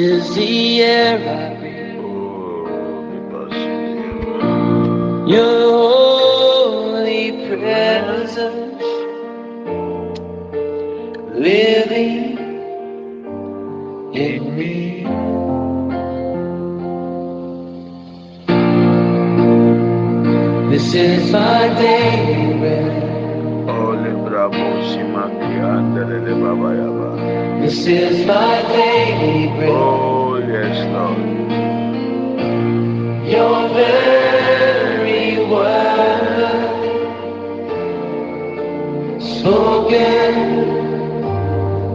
is the air I breathe. Your holy presence living in me. This is my daily bread. Ole bravo simaki andere baba yaba. This is my daily bread. Oh yes Lord. Your very word spoken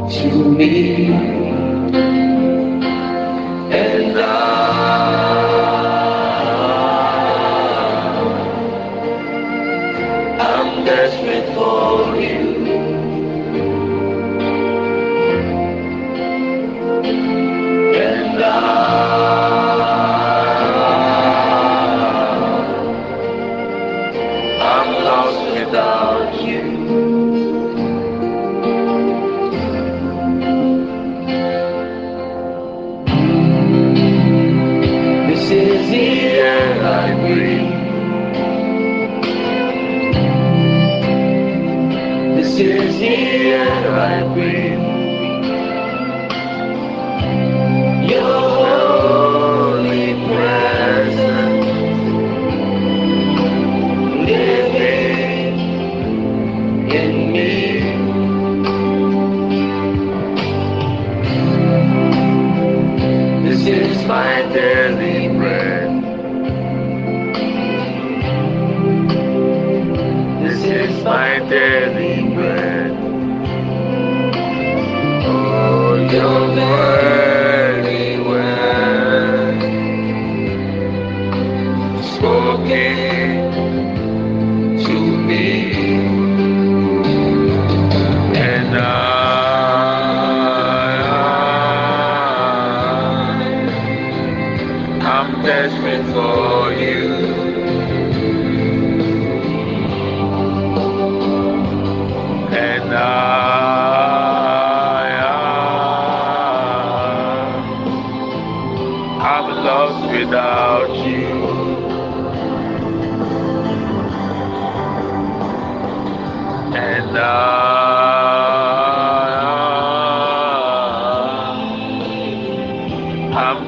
to me, the air I breathe.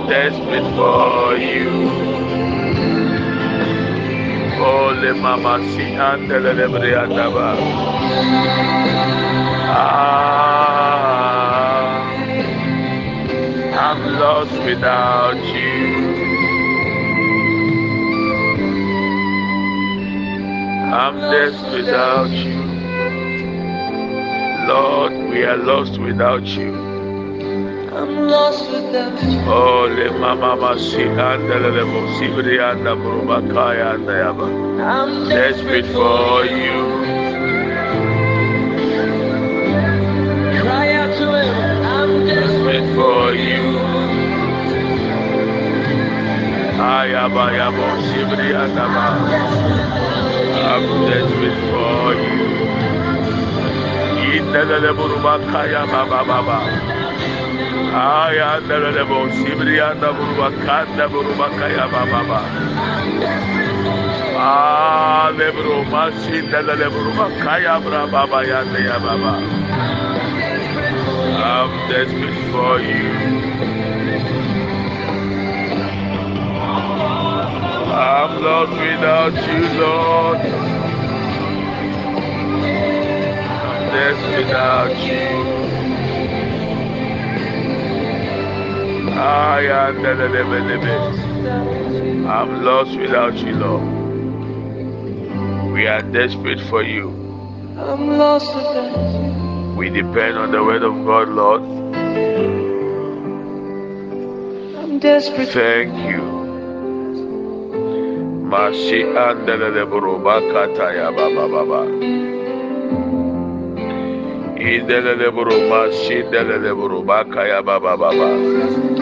Desperate for you. Ole mama si andele lebre andaba. Ah, I'm lost without you. I'm desperate without you. Lord, we are lost without you. I'm lost without you. Oh, le mama masi andele le mosibri anda burubakaya anda yaba. I'm Desperate for you. Cry out to him. I'm desperate. For you. Ayaba yabo sibri anda ba. I'm desperate for you. Indele le burubakaya baba baba. Aya andele le bo sibri anda burubakanda burubakaya baba baba. Ah, lebro masinda lebro makaya bra baba ya ne ya baba. I'm desperate for you. I'm lost without you, Lord. I'm desperate without you. Le lebe lebe. I'm lost without you, Lord. We are desperate for you. I'm lost without you. We depend on the word of God, Lord. I'm desperate. Thank you. Mashi andele buruba kata ya baba baba. Idele buruba shi dele buruba kaya baba baba.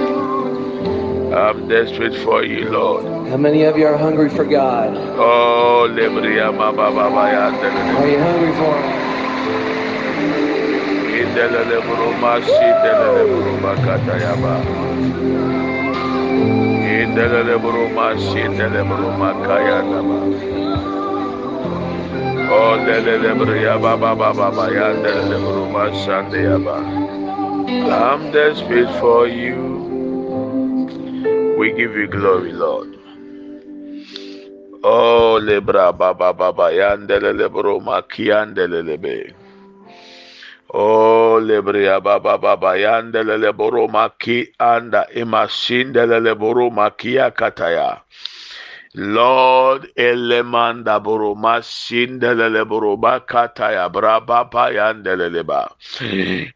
I'm desperate for you, Lord. How many of you are hungry for God? Oh, Lebria Mama Baba Yandele. Are you hungry for Him? Indelele Buruma Sidelele Buruma Katayaba. Indelele Buruma Sidelele Buruma Kayadaba. Oh, Lele Bria Baba Baba Yandele Buruma Sandeyaba. I'm desperate for you. We give you glory, Lord. Oh, lebra baba baba yandele lebro makiandele lebe. Oh, lebria baba baba yandele lebro maki anda imasindele lebro makia kataya. Lord elemanda boroma sindelele boroba kataya braba payandeleleba.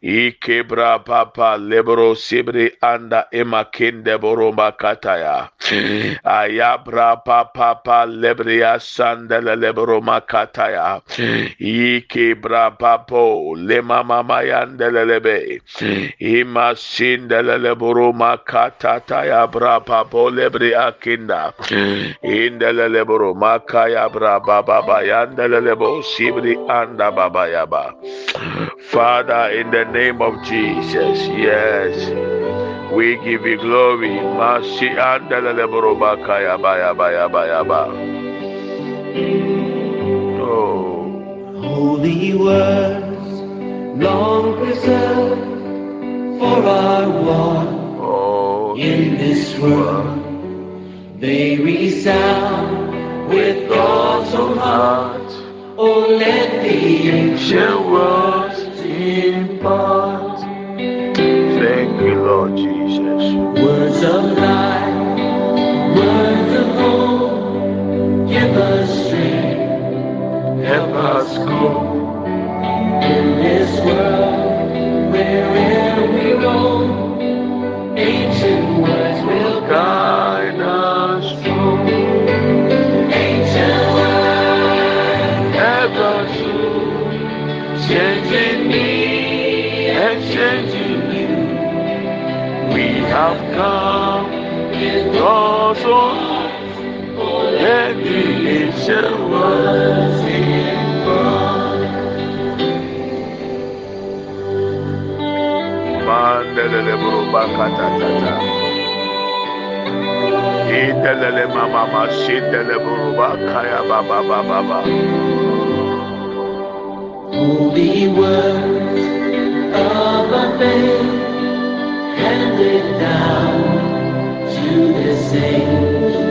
Ike bra papa lebro sibri anda emakinde boroma kataya. Ayabra papa pa lebria sandelele boroma kataya. Ike bra papo lema mama yandelelebe. Ima sindelele boroma katataya bra papo lebri akinda. Indeleleboro makaya bra baba bayandelelebo sibri anda baba yaba. Father, in the name of Jesus, yes, we give you glory. Masi andeleleboro makaya baya baya baya ba. Oh, holy words, long preserved for our walk oh, in this world. They resound with God's own heart. Oh, let the ancient words impart. Thank you, Lord Jesus. Words of life, words of hope, give us strength, help us go in this world wherever we roam. Ancient words will guide have come let the ancient words in Mandelele. Idelele mama holy words of a faith handed down to the saints,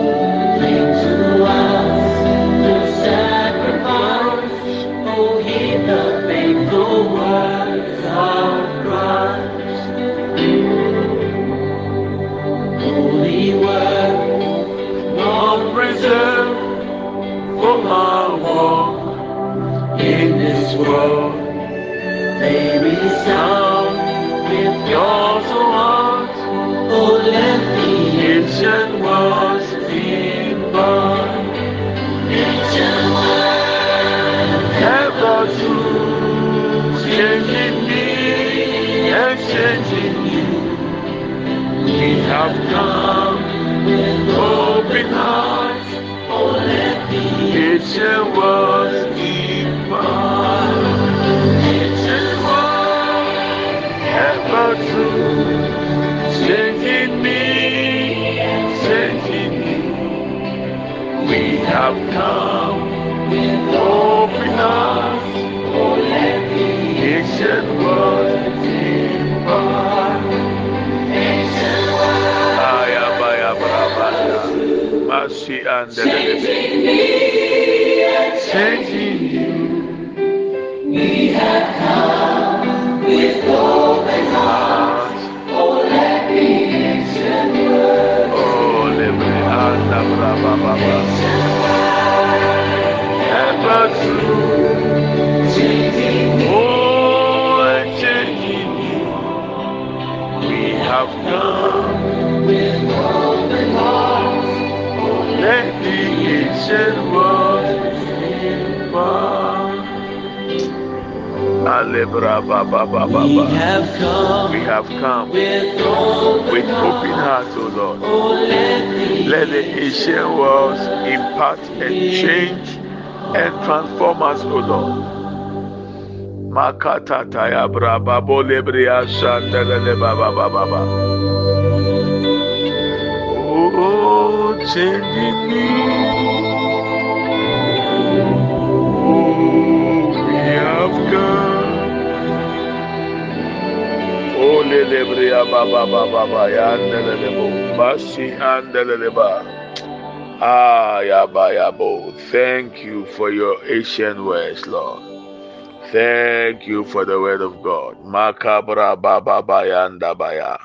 me We have come, we have come with, open hearts, O Lord. Oh, let the Asian worlds impact and change and transform us, O Lord. Makata taya braba bolebria shandelele baba baba baba. Oh, changing me. Lelebria Baba Baba Yandelebo Basi Andeleba. Ah Yaba Yabo. Thank you for your ancient words, Lord. Thank you for the word of God. Makabra Baba Bayandabaya.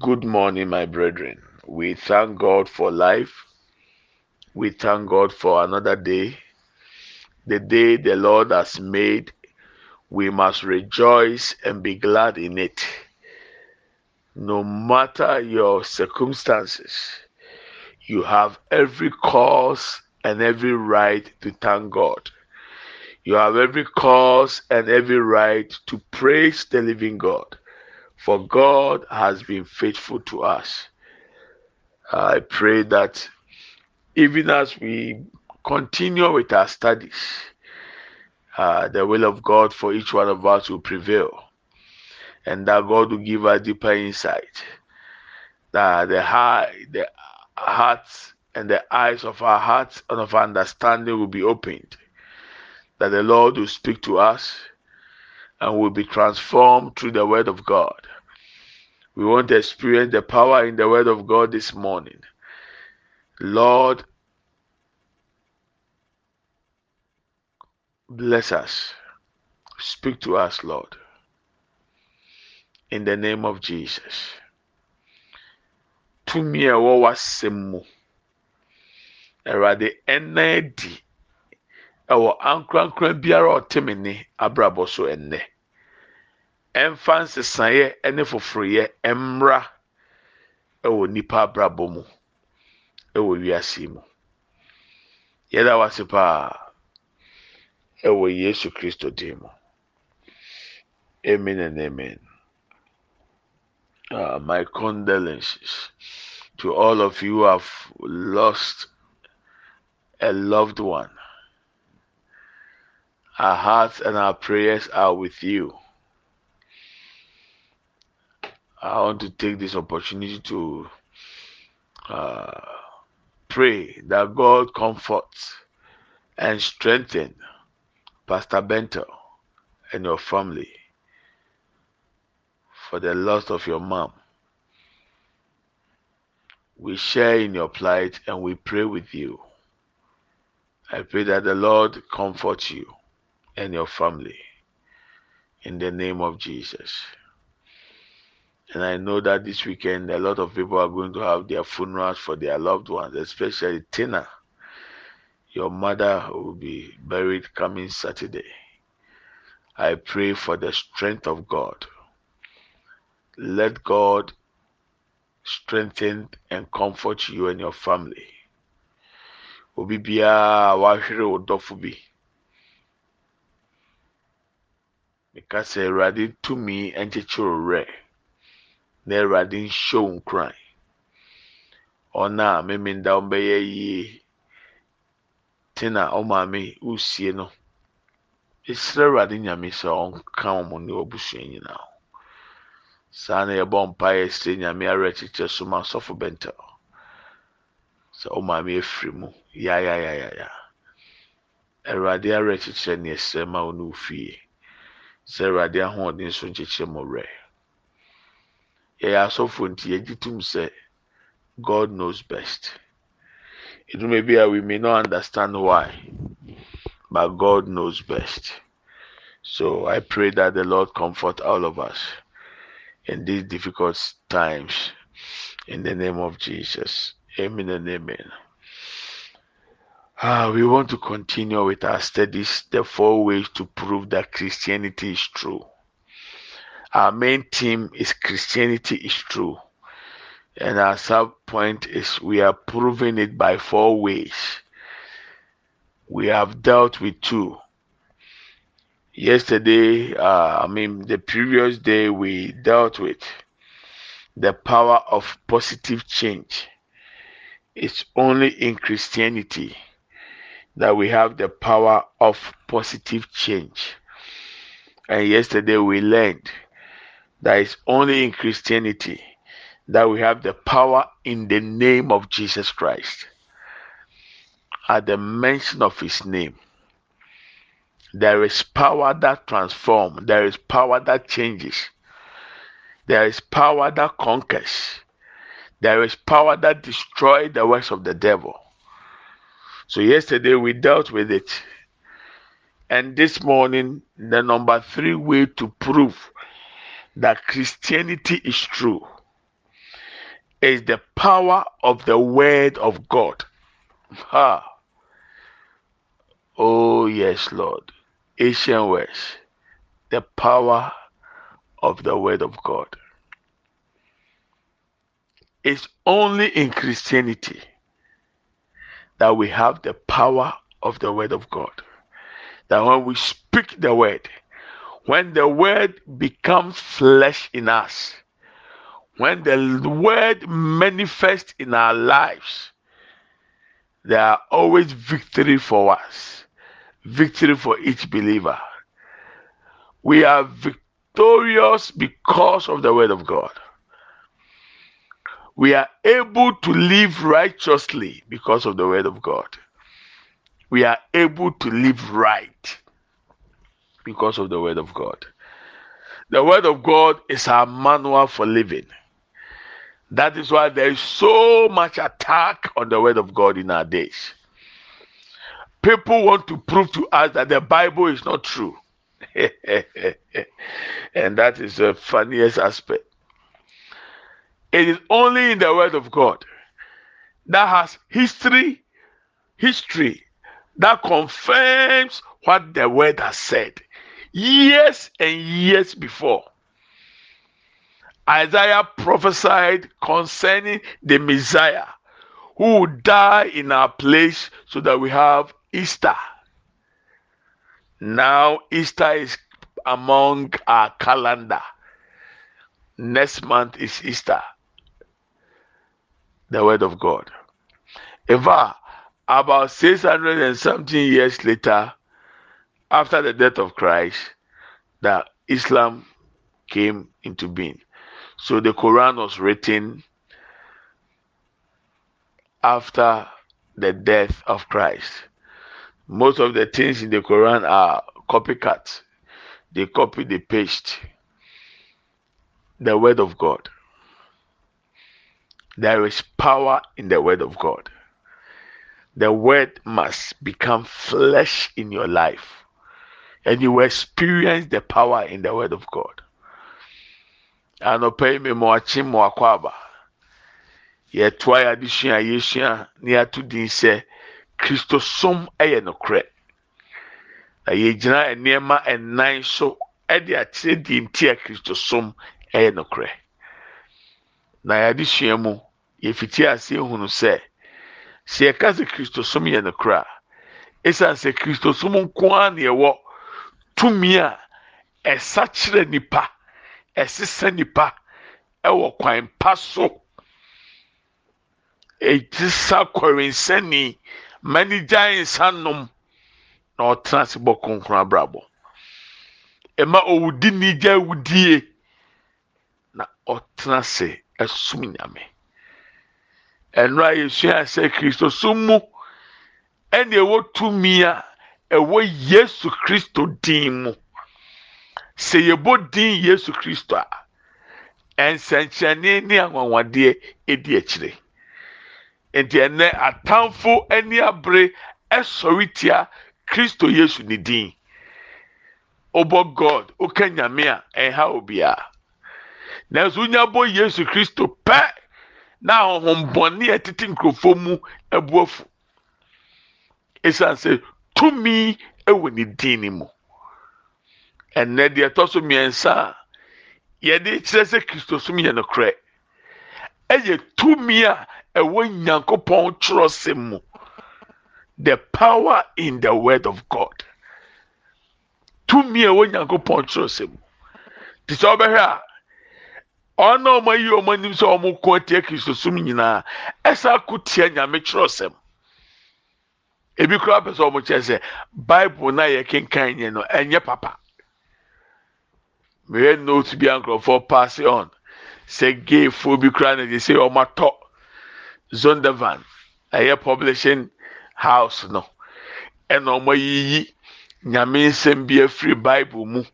Good morning, my brethren. We thank God for life. We thank God for another day. The day the Lord has made we must rejoice and be glad in it. No matter your circumstances, you have every cause and every right to thank God. You have every cause and every right to praise the living God, for God has been faithful to us. I pray that even as we continue with our studies, uh, the will of God for each one of us will prevail. And that God will give us deeper insight. That the heart, the hearts and the eyes of our hearts and of understanding will be opened. That the Lord will speak to us and will be transformed through the word of God. We want to experience the power in the word of God this morning. Lord, bless us. Speak to us, Lord. In the name of Jesus. Tumi a ɛwɔ w'asɛm mu. Awurade ɛna adi ɛwɔ ankorankora biara ɔte me ne abrabɔ so ɛnnɛ. Ɛmfa nsesaeɛ ɛne foforoyɛ ɛmmra ɛwɔ nipa abrabɔ mu ɛwɔ wiase mu. Yɛda ɛwɔ Yesu Kristo din mu. Amen and amen. Uh, my condolences to all of you who have lost a loved one. Our hearts and our prayers are with you. I want to take this opportunity to uh, pray that God comforts and strengthen Pastor Bento and your family for the loss of your mom. We share in your plight and we pray with you. I pray that the Lord comfort you and your family in the name of Jesus. And I know that this weekend a lot of people are going to have their funerals for their loved ones, especially Tina. Your mother will be buried coming Saturday. I pray for the strength of God let God strengthen and comfort you and your family. Obi biara wahwere wo dɔfo bi. Meka sɛ Awurade tumi nkyekyere werɛ na Awurade nhyɛ wo nkuran. Ɔno a memenda ɔmbɛyɛ yie te na ɔmaame usie no. Esrɛ Awurade Nyame sɛ ɔnka wɔn ne w'abusua nyinaa. saa na yɛbɔ mpaeɛ sɛ nyame awerɛkyekyɛ so ma asɔfo bɛntɛ sɛ wo maame afiri mu yayayayaya awurade awerɛkyekyerɛ ne ɛsrɛ ma wo ne wo fie awurade ahoɔden so nkyekyerɛ mu werɛ yɛyɛ asɔfo nti yɛgye tom sɛ god knows best ɛduma bi a we may not understand why but god knows best so i pray that the lord comfort all of us in these difficult times. In the name of Jesus. Amen and amen. Uh, we want to continue with our studies, the four ways to prove that Christianity is true. Our main theme is Christianity is true. And our sub point is we are proving it by four ways. We have dealt with two. yesterday, uh, I mean, the previous day, we dealt with the power of positive change. It's only in Christianity that we have the power of positive change. And yesterday we learned that it's only in Christianity that we have the power in the name of Jesus Christ. At the mention of his name, there is power that transforms, there is power that changes, there is power that conquers, there is power that destroys the works of the devil. So, yesterday we dealt with it. And this morning, the number three way to prove that Christianity is true is the power of the Word of God. Ha. Oh, yes, Lord. Asian words. The power of the Word of God. It's only in Christianity that we have the power of the Word of God. That when we speak the Word, when the Word becomes flesh in us, when the Word manifests in our lives, there are always victory for us, victory for each believer. We are victorious because of the Word of God we are able to live righteously because of the word of God. We are able to live right because of the word of God. The word of God is our manual for living. That is why there is so much attack on the word of God in our days. People want to prove to us that the Bible is not true. and that is the funniest aspect. It is only in the Word of God that has history, history that confirms what the Word has said years and years before. Isaiah prophesied concerning the Messiah who would die in our place so that we have Easter. Now, Easter is among our calendar. Next month is Easter the word of God. Fact, about 600 and something years later, after the death of Christ, that Islam came into being. So the Quran was written after the death of Christ. Most of the things in the Quran are copycats. They copy, they paste the word of God. There is power in the word of God. The word must become flesh in your life, and you will experience the power in the word of God. Anɔpa yi mmemme ɔkye mu akɔ aba. Yɛtoa yɛ adesua a yɛsua na yɛato din sɛ kristosom yɛ nokorɛ. Na yɛgyina nneɛma nnan so de akyerɛ deɛ nti a kristosom yɛ nokorɛ. Na yɛadesua mu yɛfiti ase ehunu sɛ sɛ yɛka sɛ kristosom yɛ no kora esan sɛ kristosom nko ara na yɛwɔ tumi a ɛsa kyerɛ nipa ɛsesa nipa ɛwɔ kwan pa so. Etisa kɔrinsani manigya nsa nom na ɔtena ase bɔ kronkron abrabɔ. Ɛma owudi nigya ewudie na ɔtena ase ɛsom nyame. ɛno a yɛsua sɛ kristosom mu ɛna ɛwɔ tumi ɛwɔ yesu kristo din mu. Sɛ yɛbɔ din yesu kristo a nsɛnkyerɛnne ne anwanwadeɛ edi akyire. Nti ɛnɛ atamfo ani abere ɛsɔre tia kristo yesu ne din. Ɔbɔ god ɔka nyame a ɛnha obiara nanso wonya bɔ yesu kristo pɛ na ahohombɔne a ɛtete nkurɔfoɔ mu abu afu. Ɛsiane sɛ tumi wɔ ne din no mu ɛnɛ deɛ ɛtɔ so mmiɛnsa a yɛde kyerɛ sɛ kristosom yɛ nokorɛ ɛyɛ tumi a ɛwɔ nyankopɔn twerɛsɛm mu. The power in the word of god. Tumi a ɛwɔ nyankopɔn kyerɛsɛ mu. Te sɛ ɔbɛhwɛ a ɔna ɔmo ayi ɔmo anim sɛ ɔmo ko atia kristosom nyinaa ɛsa ko tia nyame kyerɛsɛm ebi koraa pɛ sɛ ɔmo kyerɛ sɛ bible na yɛ kenkan yɛ no ɛnyɛ papa mehwɛ note bi a nkurɔfoɔ pass on. Sɛ gayfoɔ bi koraa na de sɛ ɔmo atɔ zondervan ɛyɛ publishing house no. Ɛna ɔmo ayiyi nyame nsɛm bi afiri bible mu.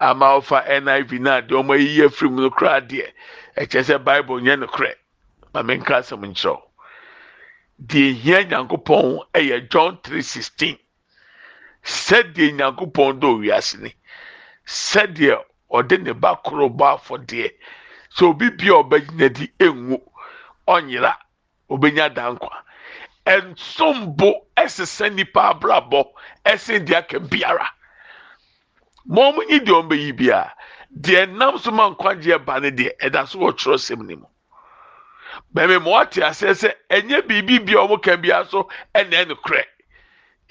Ama ɔfa niv na deɛ ɔmo ayiyi afiri mu no koraa deɛ ɛkyɛ sɛ bible nyɛ no korɛ ma menka asɛm nkyerɛw. Deɛ hia nyankopɔn ɛyɛ john three sixteen. Sɛdeɛ nyankopɔn dɔ owiase ni. Sɛdeɛ ɔde ne ba koro bɔ afɔdeɛ. Sɛ obi bia ɔbɛgyina di engu ɔnyera. Obenya dankwa. Nsombo ɛsesa nipa abrabɔ ɛsen deɛ aka biara. Ma ɔmo nyi deɛ ɔmo bɛyi bia deɛ nam so ma nkwagyeɛ ba ne deɛ ɛda so wɔ twerɛsɛm ne mu. Bɛmi ma ɔte aseɛ sɛ ɛnyɛ biribi bia ɔmo ka bia so ɛna ɛno korɛ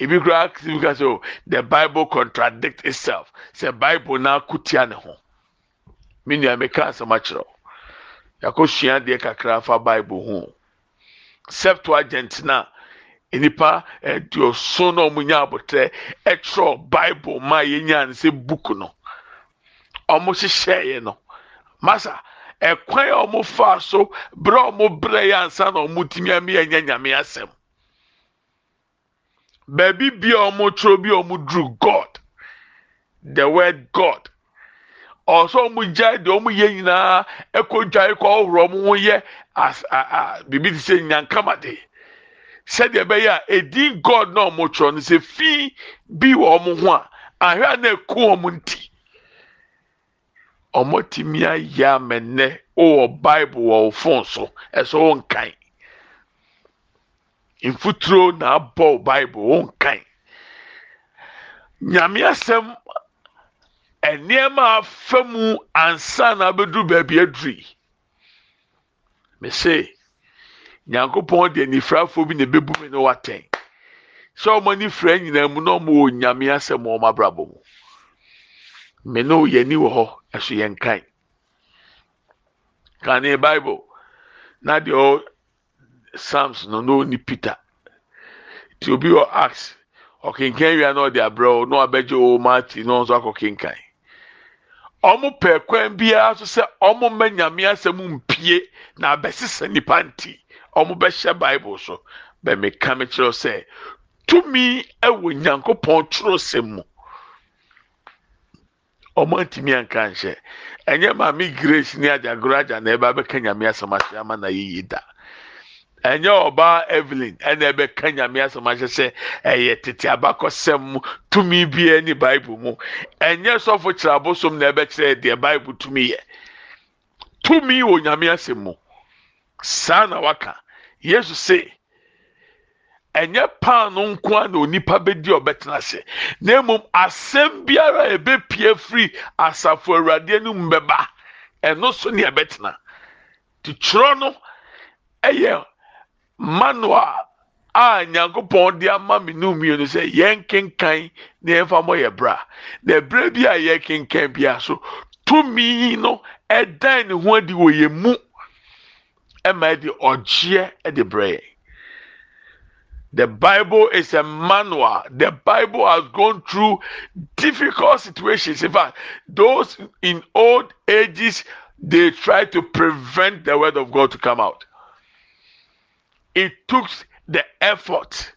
ebi kura bi ka sɛ the bible contradict itself. Sɛ bible na kutia ne ho. Mi nua mi ka asɛm akyerɛw yakɔ sua deɛ kakra fa bible ho. Septuagint na nipa aduoson na ɔmo nya abotire ɛtwerɛ bible ma yɛnya ne sɛ book no. Ɔmo hyehyɛeɛ no. Masa ɛkwan a ɔmo fa so bere a ɔmo brɛ yɛ ansa na ɔmo tumi ami ɛnyɛ nyame asɛm baabi bia ɔmo twerɛ bi a ɔmo duru god. The word god. Ɔsɔ ɔmo gya deɛ ɔmo yɛ nyinaa ɛkɔ dwa ɛkɔ ɔhoro ɔmo ho yɛ as a a bibi ti sɛ nyankamade sɛdeɛ ɛbɛyɛ a edin god na ɔmo twerɛ no sɛ fi bi wɔ ɔmo ho a ahwɛ a na ɛko ɔmo nti. Ɔmo tumi ayɛ amɛnɛ ɔwɔ bible wɔ ɔfon so ɛsɛ ɔnkan mfuturo na abɔ bible ɔnkan nyame asɛm nneɛma afa mu ansa na abɛduru baabi aduri. Mese nyankopɔn de anifrafoɔ bi na ebebu mi na watɛn. Sɛ ɔmo anifra nyinaa mu na ɔmo wɔ nyame asɛm wɔ ɔmo abrabɔ mu. Me ne yɛ ni wɔ hɔ ɛso yɛn kan kane bible. Na deɛ ɔ psalms no na ɔni peter. Ti obi wɔ acts ɔkenkan wia na ɔde abrɛ o na ɔabɛgye o martin na ɔnso akɔ kenkan. Ɔmo pɛ kwan biara so sɛ ɔmo mma nyame asɛm mpie na abɛsesa nipa nti ɔmo bɛhyɛ bible so. Bɛmeka me kyerɛw sɛ tumi ɛwɔ nyankopɔn twerɛsɛm mu. Ɔmo antumi anka nhyɛ. Ɛnyɛ maame grace ne agyagoro agya na ɛbɛ abɛka nyame asɛm ahyɛ ama na yiyi da. Ɛnyɛ ɔbaa evelyn ɛna ɛbɛka nyame asɛm ahyɛ ɛyɛ tete abakɔsɛm mu tumi biara ne bible mu. Ɛnyɛ sɔfo kyerɛ na ɛbɛkyerɛ deɛ bible tumi yɛ tumi wɔ nyame asɛm mu. Saa na waka. Yesu se ɛnyɛ paano nko a na onipa bɛdi ɔbɛtena ase na mmom asɛm biara ɛbɛpie firi asafo awurade anim bɛba ɛno so ne ɛbɛtena te twerɛ no ɛyɛ manual a nyankopɔn de ama me no mmienu sɛ yɛn kenkan na yɛmfa mmɔ yɛ bra na ɛberɛ bi a yɛkenkan bia so tumi no ɛdan ne ho adi wɔ yɛn mu ɛma ɔgyeɛ brɛ The Bible is a manual. The Bible has gone through difficult situations. In fact, those in old ages, they tried to prevent the word of God to come out. It took the effort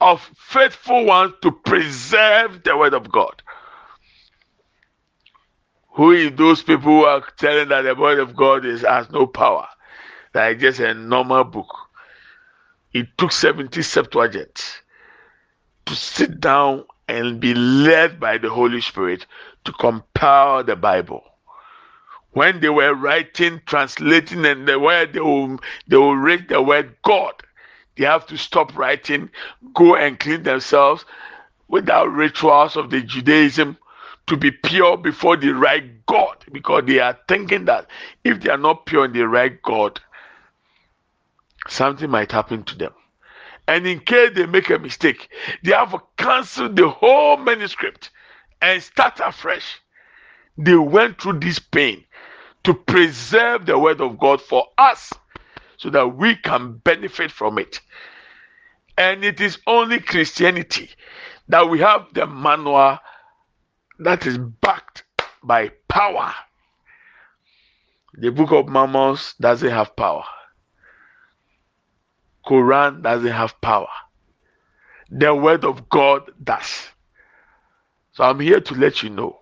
of faithful ones to preserve the word of God. Who is those people who are telling that the word of God is has no power? That it's just a normal book. It took 70 Septuagints to sit down and be led by the Holy Spirit to compile the Bible. When they were writing, translating, and the word they will they will read the word God, they have to stop writing, go and clean themselves without rituals of the Judaism to be pure before they write God, because they are thinking that if they are not pure and they write God, something might happen to them. And in case they make a mistake, they have canceled the whole manuscript and start afresh. They went through this pain to preserve the word of God for us so that we can benefit from it. And it is only Christianity that we have the manual that is backed by power. The book of Mormons doesn't have power. Quran doesn't have power. The word of God does. So I'm here to let you know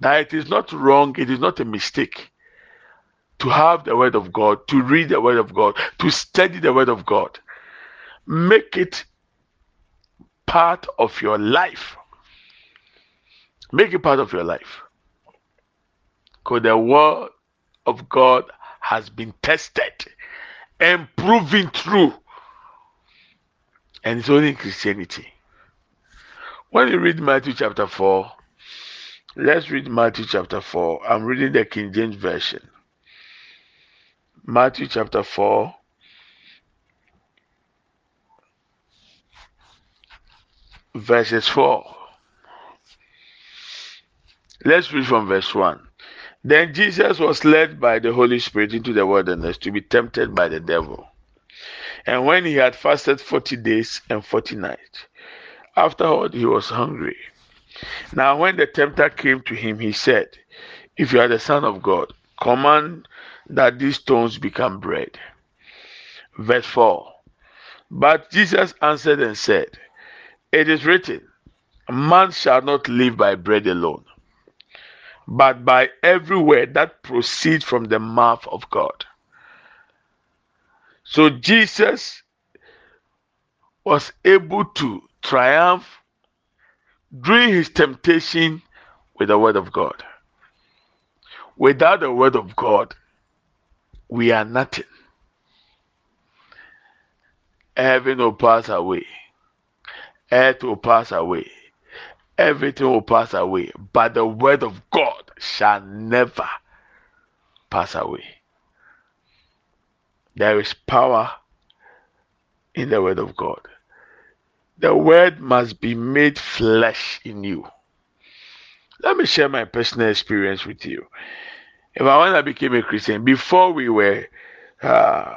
that it is not wrong, it is not a mistake to have the word of God, to read the word of God, to study the word of God. Make it part of your life. Make it part of your life. Because the word of God has been tested and proven true. And it's only in Christianity. When you read Matthew chapter 4, let's read Matthew chapter 4. I'm reading the King James Version. Matthew chapter 4. Verses 4. Let's read from verse 1. Then Jesus was led by the Holy Spirit into the wilderness to be tempted by the devil. And when he had fasted 40 days and 40 nights, afterward he was hungry. Now, when the tempter came to him, he said, If you are the Son of God, command that these stones become bread. Verse 4 But Jesus answered and said, It is written, Man shall not live by bread alone but by every word that proceeds from the mouth of God. So Jesus was able to triumph during his temptation with the word of God. Without the word of God, we are nothing. Heaven will pass away, earth will pass away, everything will pass away, but the word of God shall never pass away. There is power in the word of God. The word must be made flesh in you. Let me share my personal experience with you. If I when I became a Christian, before we were, uh,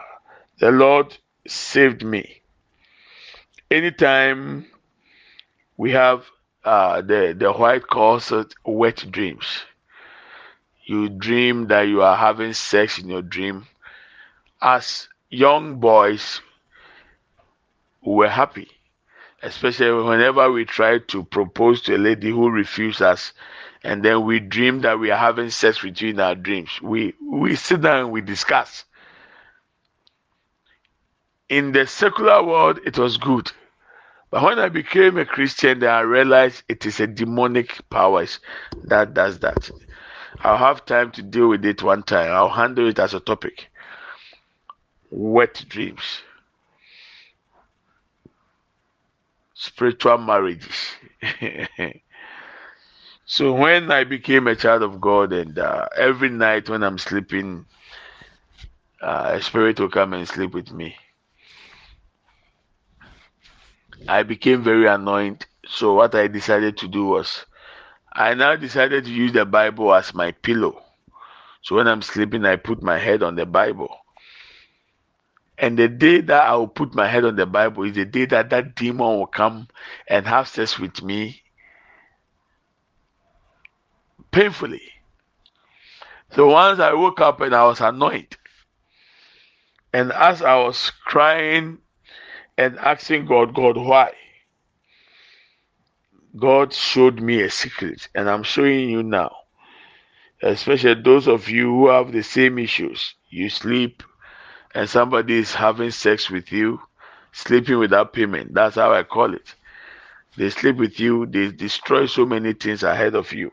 the Lord saved me. Anytime we have uh, the the white calls wet dreams. You dream that you are having sex in your dream. As young boys, we were happy, especially whenever we try to propose to a lady who refuses us, and then we dream that we are having sex with you in our dreams. We we sit down and we discuss. In the secular world, it was good but when I became a Christian, then I realized it is a demonic powers that does that. I'll have time to deal with it one time. I'll handle it as a topic. Wet dreams. Spiritual marriages. so when I became a child of God, and uh, every night when I'm sleeping, uh, a spirit will come and sleep with me. I became very annoyed. So what I decided to do was I now decided to use the Bible as my pillow. So when I'm sleeping, I put my head on the Bible. And the day that I will put my head on the Bible is the day that that demon will come and have sex with me painfully. So once I woke up and I was annoyed. And as I was crying and asking God, God, why? God showed me a secret, and I'm showing you now. Especially those of you who have the same issues. You sleep, and somebody is having sex with you, sleeping without payment. That's how I call it. They sleep with you, they destroy so many things ahead of you.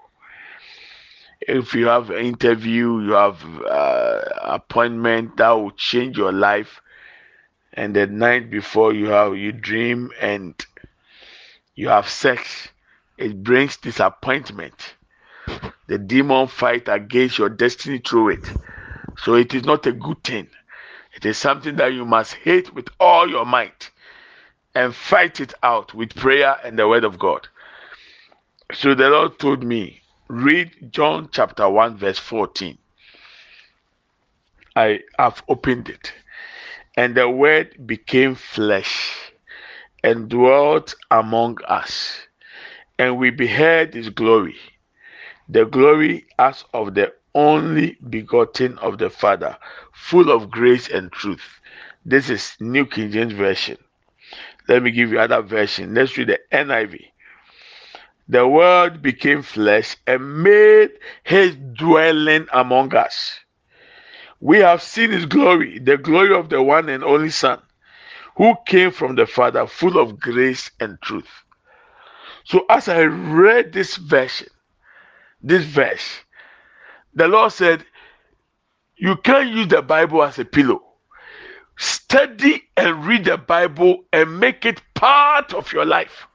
If you have an interview, you have uh, appointment that will change your life and the night before you have you dream and you have sex it brings disappointment the demon fight against your destiny through it so it is not a good thing it is something that you must hate with all your might and fight it out with prayer and the word of god So the Lord told me, read John chapter 1, verse 14. I have opened it. And the word became flesh and dwelt among us. And we beheld his glory, the glory as of the only begotten of the Father, full of grace and truth. This is New King James Version. Let me give you other version. Let's read the NIV. The word became flesh and made his dwelling among us. We have seen his glory, the glory of the one and only Son, who came from the Father, full of grace and truth. So, as I read this version, this verse, the Lord said, You can't use the Bible as a pillow. Study and read the Bible and make it part of your life.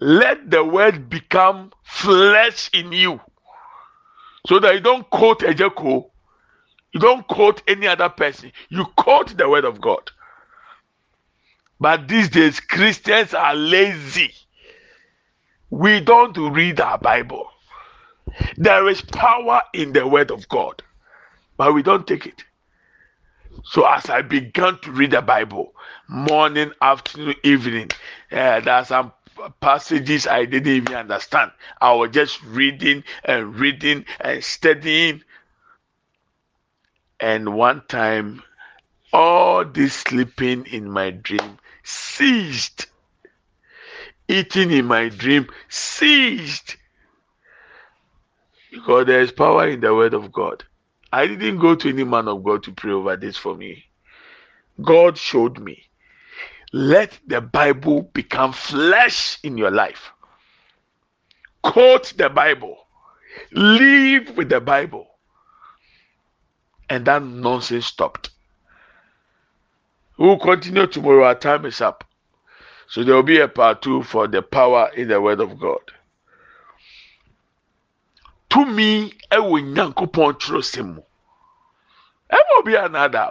Let the word become flesh in you so that you don't quote Ejeko, you don't quote any other person, you quote the word of God. But these days, Christians are lazy. We don't read our Bible. There is power in the word of God, but we don't take it. So as I began to read the Bible, morning, afternoon, evening, uh, there are some passages I didn't even understand. I was just reading and reading and studying. And one time, all this sleeping in my dream ceased. Eating in my dream ceased. Because there is power in the word of God. I didn't go to any man of God to pray over this for me. God showed me. Let the Bible become flesh in your life. Quote the Bible. Live with the Bible. And that nonsense stopped. We will continue tomorrow. Our time is up. So there will be a part two for the power in the Word of God. Tumi wɔ nyankopɔn twerɛsɛm mu. Ɛma obi anada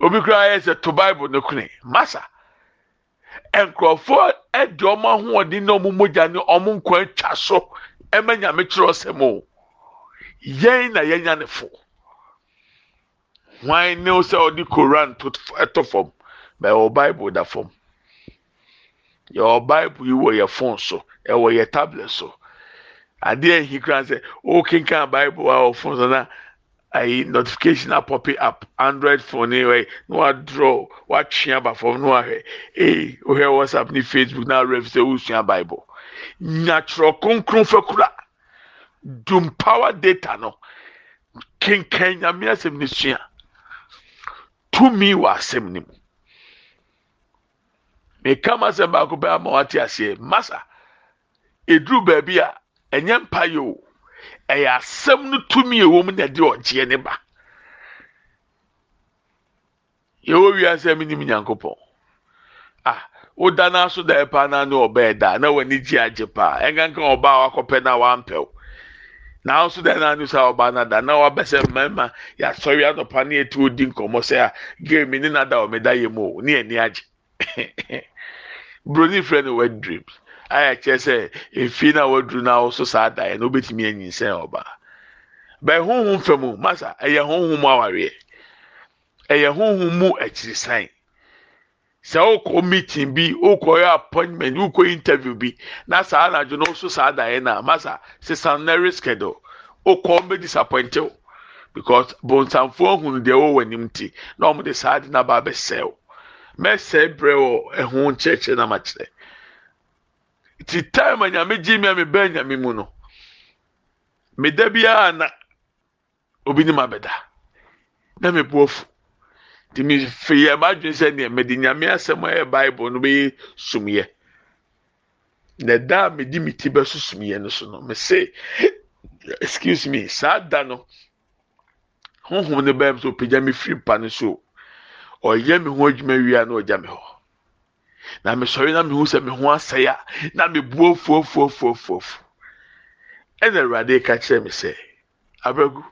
obi koraa yɛ sɛ to bible no kone. Masa nkurɔfoɔ de wɔn ahoɔden na wɔn mogya ne wɔn nkwa atwa so ɛma nyame twerɛsɛm o. Yɛn na yɛnya ne fo. Ne sɛ ɔde koran ɛtɔ fam? Bɛyɛ bible da fam. Yɛ bible yi wɔ yɛ phone so ɛwɔ yɛ tablet so. Adeɛ nhi kura sɛ ɔkenkan bible a ɔfon so na ayi notification apɔpi up android phone ni wɛ na wadrɔ watwe aba fam na wahwɛ. Ee ohwɛ whatsapp ni facebook na ref sɛ wosua bible. Nyatwerɛ kronkron fɛ kura. Dum power data no. Kenkan nyame asɛm ne sua. Tumi wɔ asɛm ne mu. Meka ma asɛm baako bɛyɛ ama wate aseɛ. Masa eduru baabi a. ɛnyɛ mpa yi o. Ɛyɛ asɛm no tumi ɛwɔ mu na ɛde ɔgyeɛ ne ba. Yɛwɔ wiase mi nim nyankopɔn. Ah woda n'aso da ɛpa na ne ɔbɛɛ da na w'ani gye agye paa ɛnkankan ɔbaa wakɔpɛ na wampɛw. N'aso da n'anu sɛ ɔbaa na da na wabɛsɛ mmarima yasɔre anɔpa ne etu odi nkɔmɔ sɛ a game ne nada ɔmɛda yɛ mu o ne ani agye. Broni no wet dreams. Ayɛ kyerɛ sɛ efi na waduru na ɔso saa daeɛ na obetumi anyinsɛn ɔbaa bɛn honhom fam masa ɛyɛ honhom awareɛ ɛyɛ honhom mu akyirisan sɛ ɔkɔ meeting bi yɛ appointment ɔkɔ interview bi na saa anadwo na ɔso saa daeɛ na masa sisan nɛri schedule ɔkɔ ɔmbɛ disappoint o because bonsanfoɔ ohun deɛ ɔwɔ anim ti na wɔn de saa de n'aba abɛsɛw mɛsɛɛ brɛ wɔ ɛho nkyerɛkyerɛ na ma kyerɛ. Ti time a nyame gye mi a mebɛn nyame mu no meda biara na obi ne ma bɛda na me bu afu. Nti me fi yɛ m'adwene sɛ neɛ mede nyame asɛm a ɛyɛ bible no bɛyɛ sumyɛ. Na da a mede me ti bɛso sumyɛ no so no me se excuse me saa da no honhom no bɛyɛ so opagya me firi mpa no so. Ɔyɛ me ho adwuma wie na ɔgya me hɔ na mesɔre na mehu sɛ me ho asɛe a na mebu ofuofuofuofuofu ɛna awurade ka kyerɛ me sɛ abagu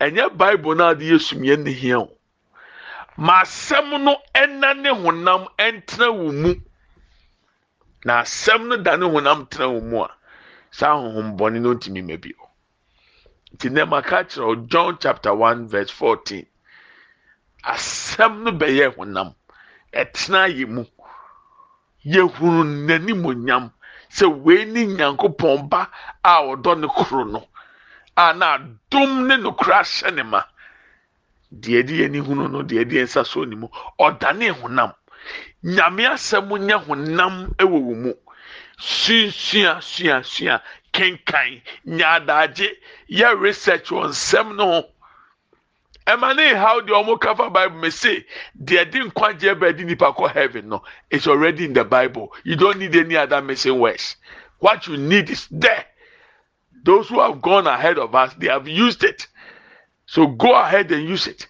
ɛnyɛ bible na ade yɛ sumie ne hia o ma asɛm no ɛna ne honam ɛntena wo mu. Na asɛm no da ne honam tena wɔn mu a saa honhom no ntumi ma bio. Nti nne maka kyerɛw john chapter one verse fourteen. Asɛm no bɛyɛ honam ɛtena yɛ mu yɛhunu n'anim onyam sɛ wei ne nyankopɔn ba a ɔdɔ ne koro no a na adom ne nokora ahyɛ ne ma. Deɛ ɛde yɛn hunu no deɛ ɛde yɛn nsa so ne mu ɔdane honam. Nyame asɛm nyɛ honam wɔ wɔn mu. Sunsua sua sua kenkan nyaadagye. Yɛ research wɔ nsɛm no ho. Ɛma how deɛ ɔmo bible me say deɛ di nkwagye bɛɛ di nipa kɔ heaven. No it's already in the bible. You don't need any other missing words. What you need is there. Those who have gone ahead of us they have used it. So go ahead and use it.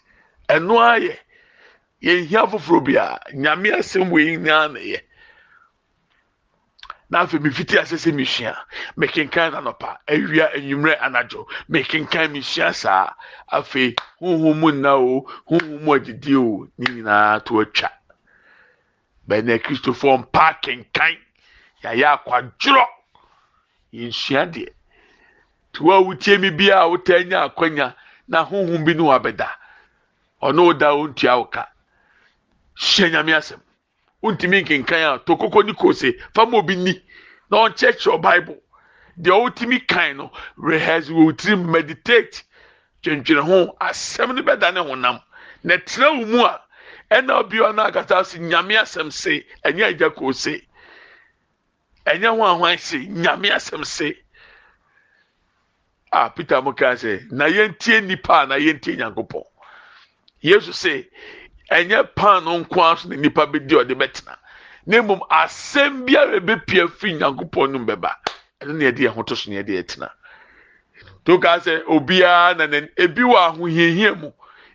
Yɛn hia foforɔ bi a yɛ na afei mefiti ase sɛ mesua mekenkan nanɔpa awia anwummerɛ anadwo mekenkan mesua saa afei honhom mu nna o honhom mu adidi o ne nyinaa to atwa bɛnɛ kristofoɔ mpa kenkan. Yɛayɛ akwadworɔ yɛnsua deɛ nti wo mi bia a wotaa nya akwanya. Na honhom bi ne wabɛda ɔno wo da wontua wo ka hyɛ nyame asɛm wontumi nkenkan a tokoko ne kose fama obi ni. Na ɔnkyerɛkyerɛ bible. Deɛ ɔwotumi kan no rehearse wɔ tiri meditate. Twentwene ho asɛm no bɛda ne honam. Na tena wo mu a ɛna obi ɔno akata so nyame asɛm se. Ɛnyɛ agya kose ɛnyɛ ho ahwan se nyame asɛm se. A peter mo kaa sɛ na yɛntie nipa a na yɛntie nyankopɔn. Yesu se ɛnyɛ paano nko aso na nipa bi di ɔde bɛtena na. Mmom asɛm biara bɛpia firi nyankopɔn no bɛba ɛno na yɛde yɛn to so na yɛde yɛtena to kaa sɛ obiara na ne ebi wɔ ahohiahia mu.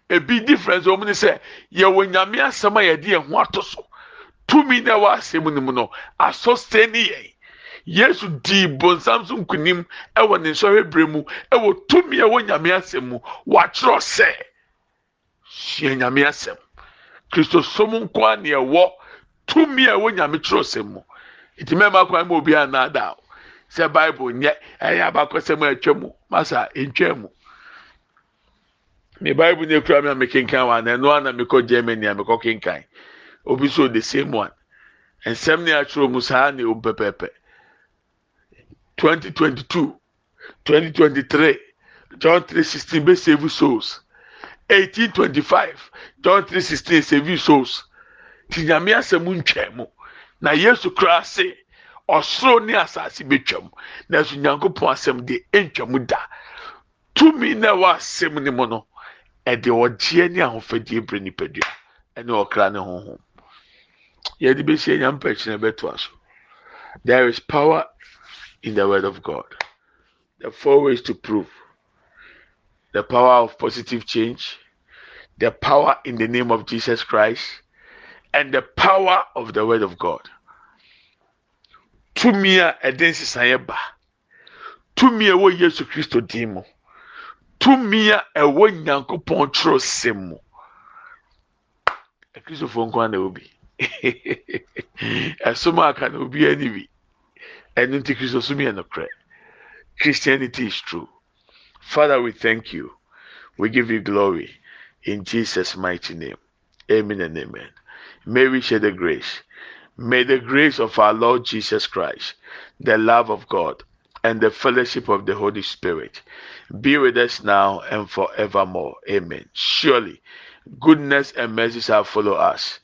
Ebi difference wɔn ne sɛ yɛwɔ nyame asɛm a yɛde yɛn ato so. Tumi na ɛwɔ asɛm no mu no asɔ sɛ ne yɛn yesu dii bonsam so nkunim ɛwɔ ne nsɔhwɛ mu ɛwɔ tumi ɛwɔ nyame asɛm mu wɔatwerɛ sɛ hyia nyame asɛm kristosom nko a nea ɛwɔ tumi a ɛwɔ nyame twerɛsɛm mu. Nti mɛma kwan ma obi anaada sɛ bible nyɛ ɛyɛ abakɔsɛm a atwa mu masa ntwa mu. Me bible ne kura mi a mekenkan wa na ɛno ana mekɔ germany a mekɔ kenkan. Obi so the same one. Nsɛm ne atwerɛ mu saa na ewu pɛpɛɛpɛ. twenty twenty two twenty twenty three john three sixteen bɛ save souls eighteen twenty five john three sixteen save souls. Ti nyame asɛm ntwɛn mu. Na yesu kura se ɔsoro ne asase betwam. Na nso nyankopɔn asɛm de ntwam da. Tumi na ɛwɔ asɛm ne mu no ɛde ɔgyeɛ ne ahofadie bere nipadua ɛne ɔkra ne honhom. Yɛde bɛhyia nyampɛkyerɛ bɛtoa so. There is power in the word of god. The four ways to prove the power of positive change, the power in the name of Jesus Christ, and the power of the word of God. Tumi a ɛde nsesaeɛ ba, tumi a ɛwɔ Yesu Kristo din mu, tumi a ɛwɔ Nyankopɔn twerɛ sɛm mu. Akristofoɔ nko na. Ɛsom aka ani bi. Ɛno nti Kristo som yɛ nokorɛ. Christianity is true. Father, we thank you. We give you glory in Jesus' mighty name. Amen and amen. May we share the grace. May the grace of our Lord Jesus Christ, the love of God, and the fellowship of the Holy Spirit be with us now and forevermore. Amen. Surely, goodness and mercy shall follow us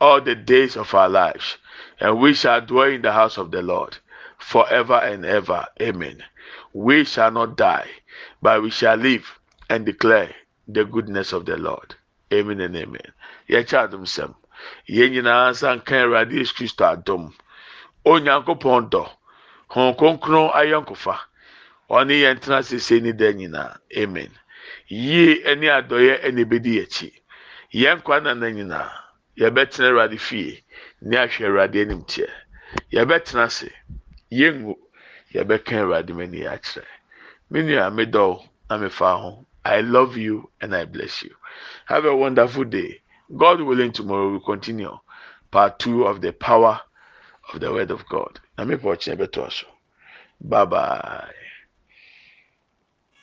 all the days of our lives, and we shall dwell in the house of the Lord forever and ever. Amen. We shall not die but we shall live and declare the goodness of the Lord. Amen and amen. Yɛkyɛ adom sɛm. Yɛn nyinaa nsa nka Awurade Yesu Kristo adom. Onyankopɔn dɔ. Hɔn kronkron ayɔnkofa. Ɔne yɛn tena sese ne da. Amen. Yie ne adɔyɛ na ebedi akyi. Yɛn nkwa nana nyinaa. Yɛbɛtena Awurade fie. Ne ahwɛ Awurade anim teɛ. Yɛbɛtena ase. Yɛngu. Yɛbɛka Awurade. Many middle, I'm a home. I love you and I bless you. Have a wonderful day. God willing, tomorrow we'll continue part two of the power of the word of God. Bye bye.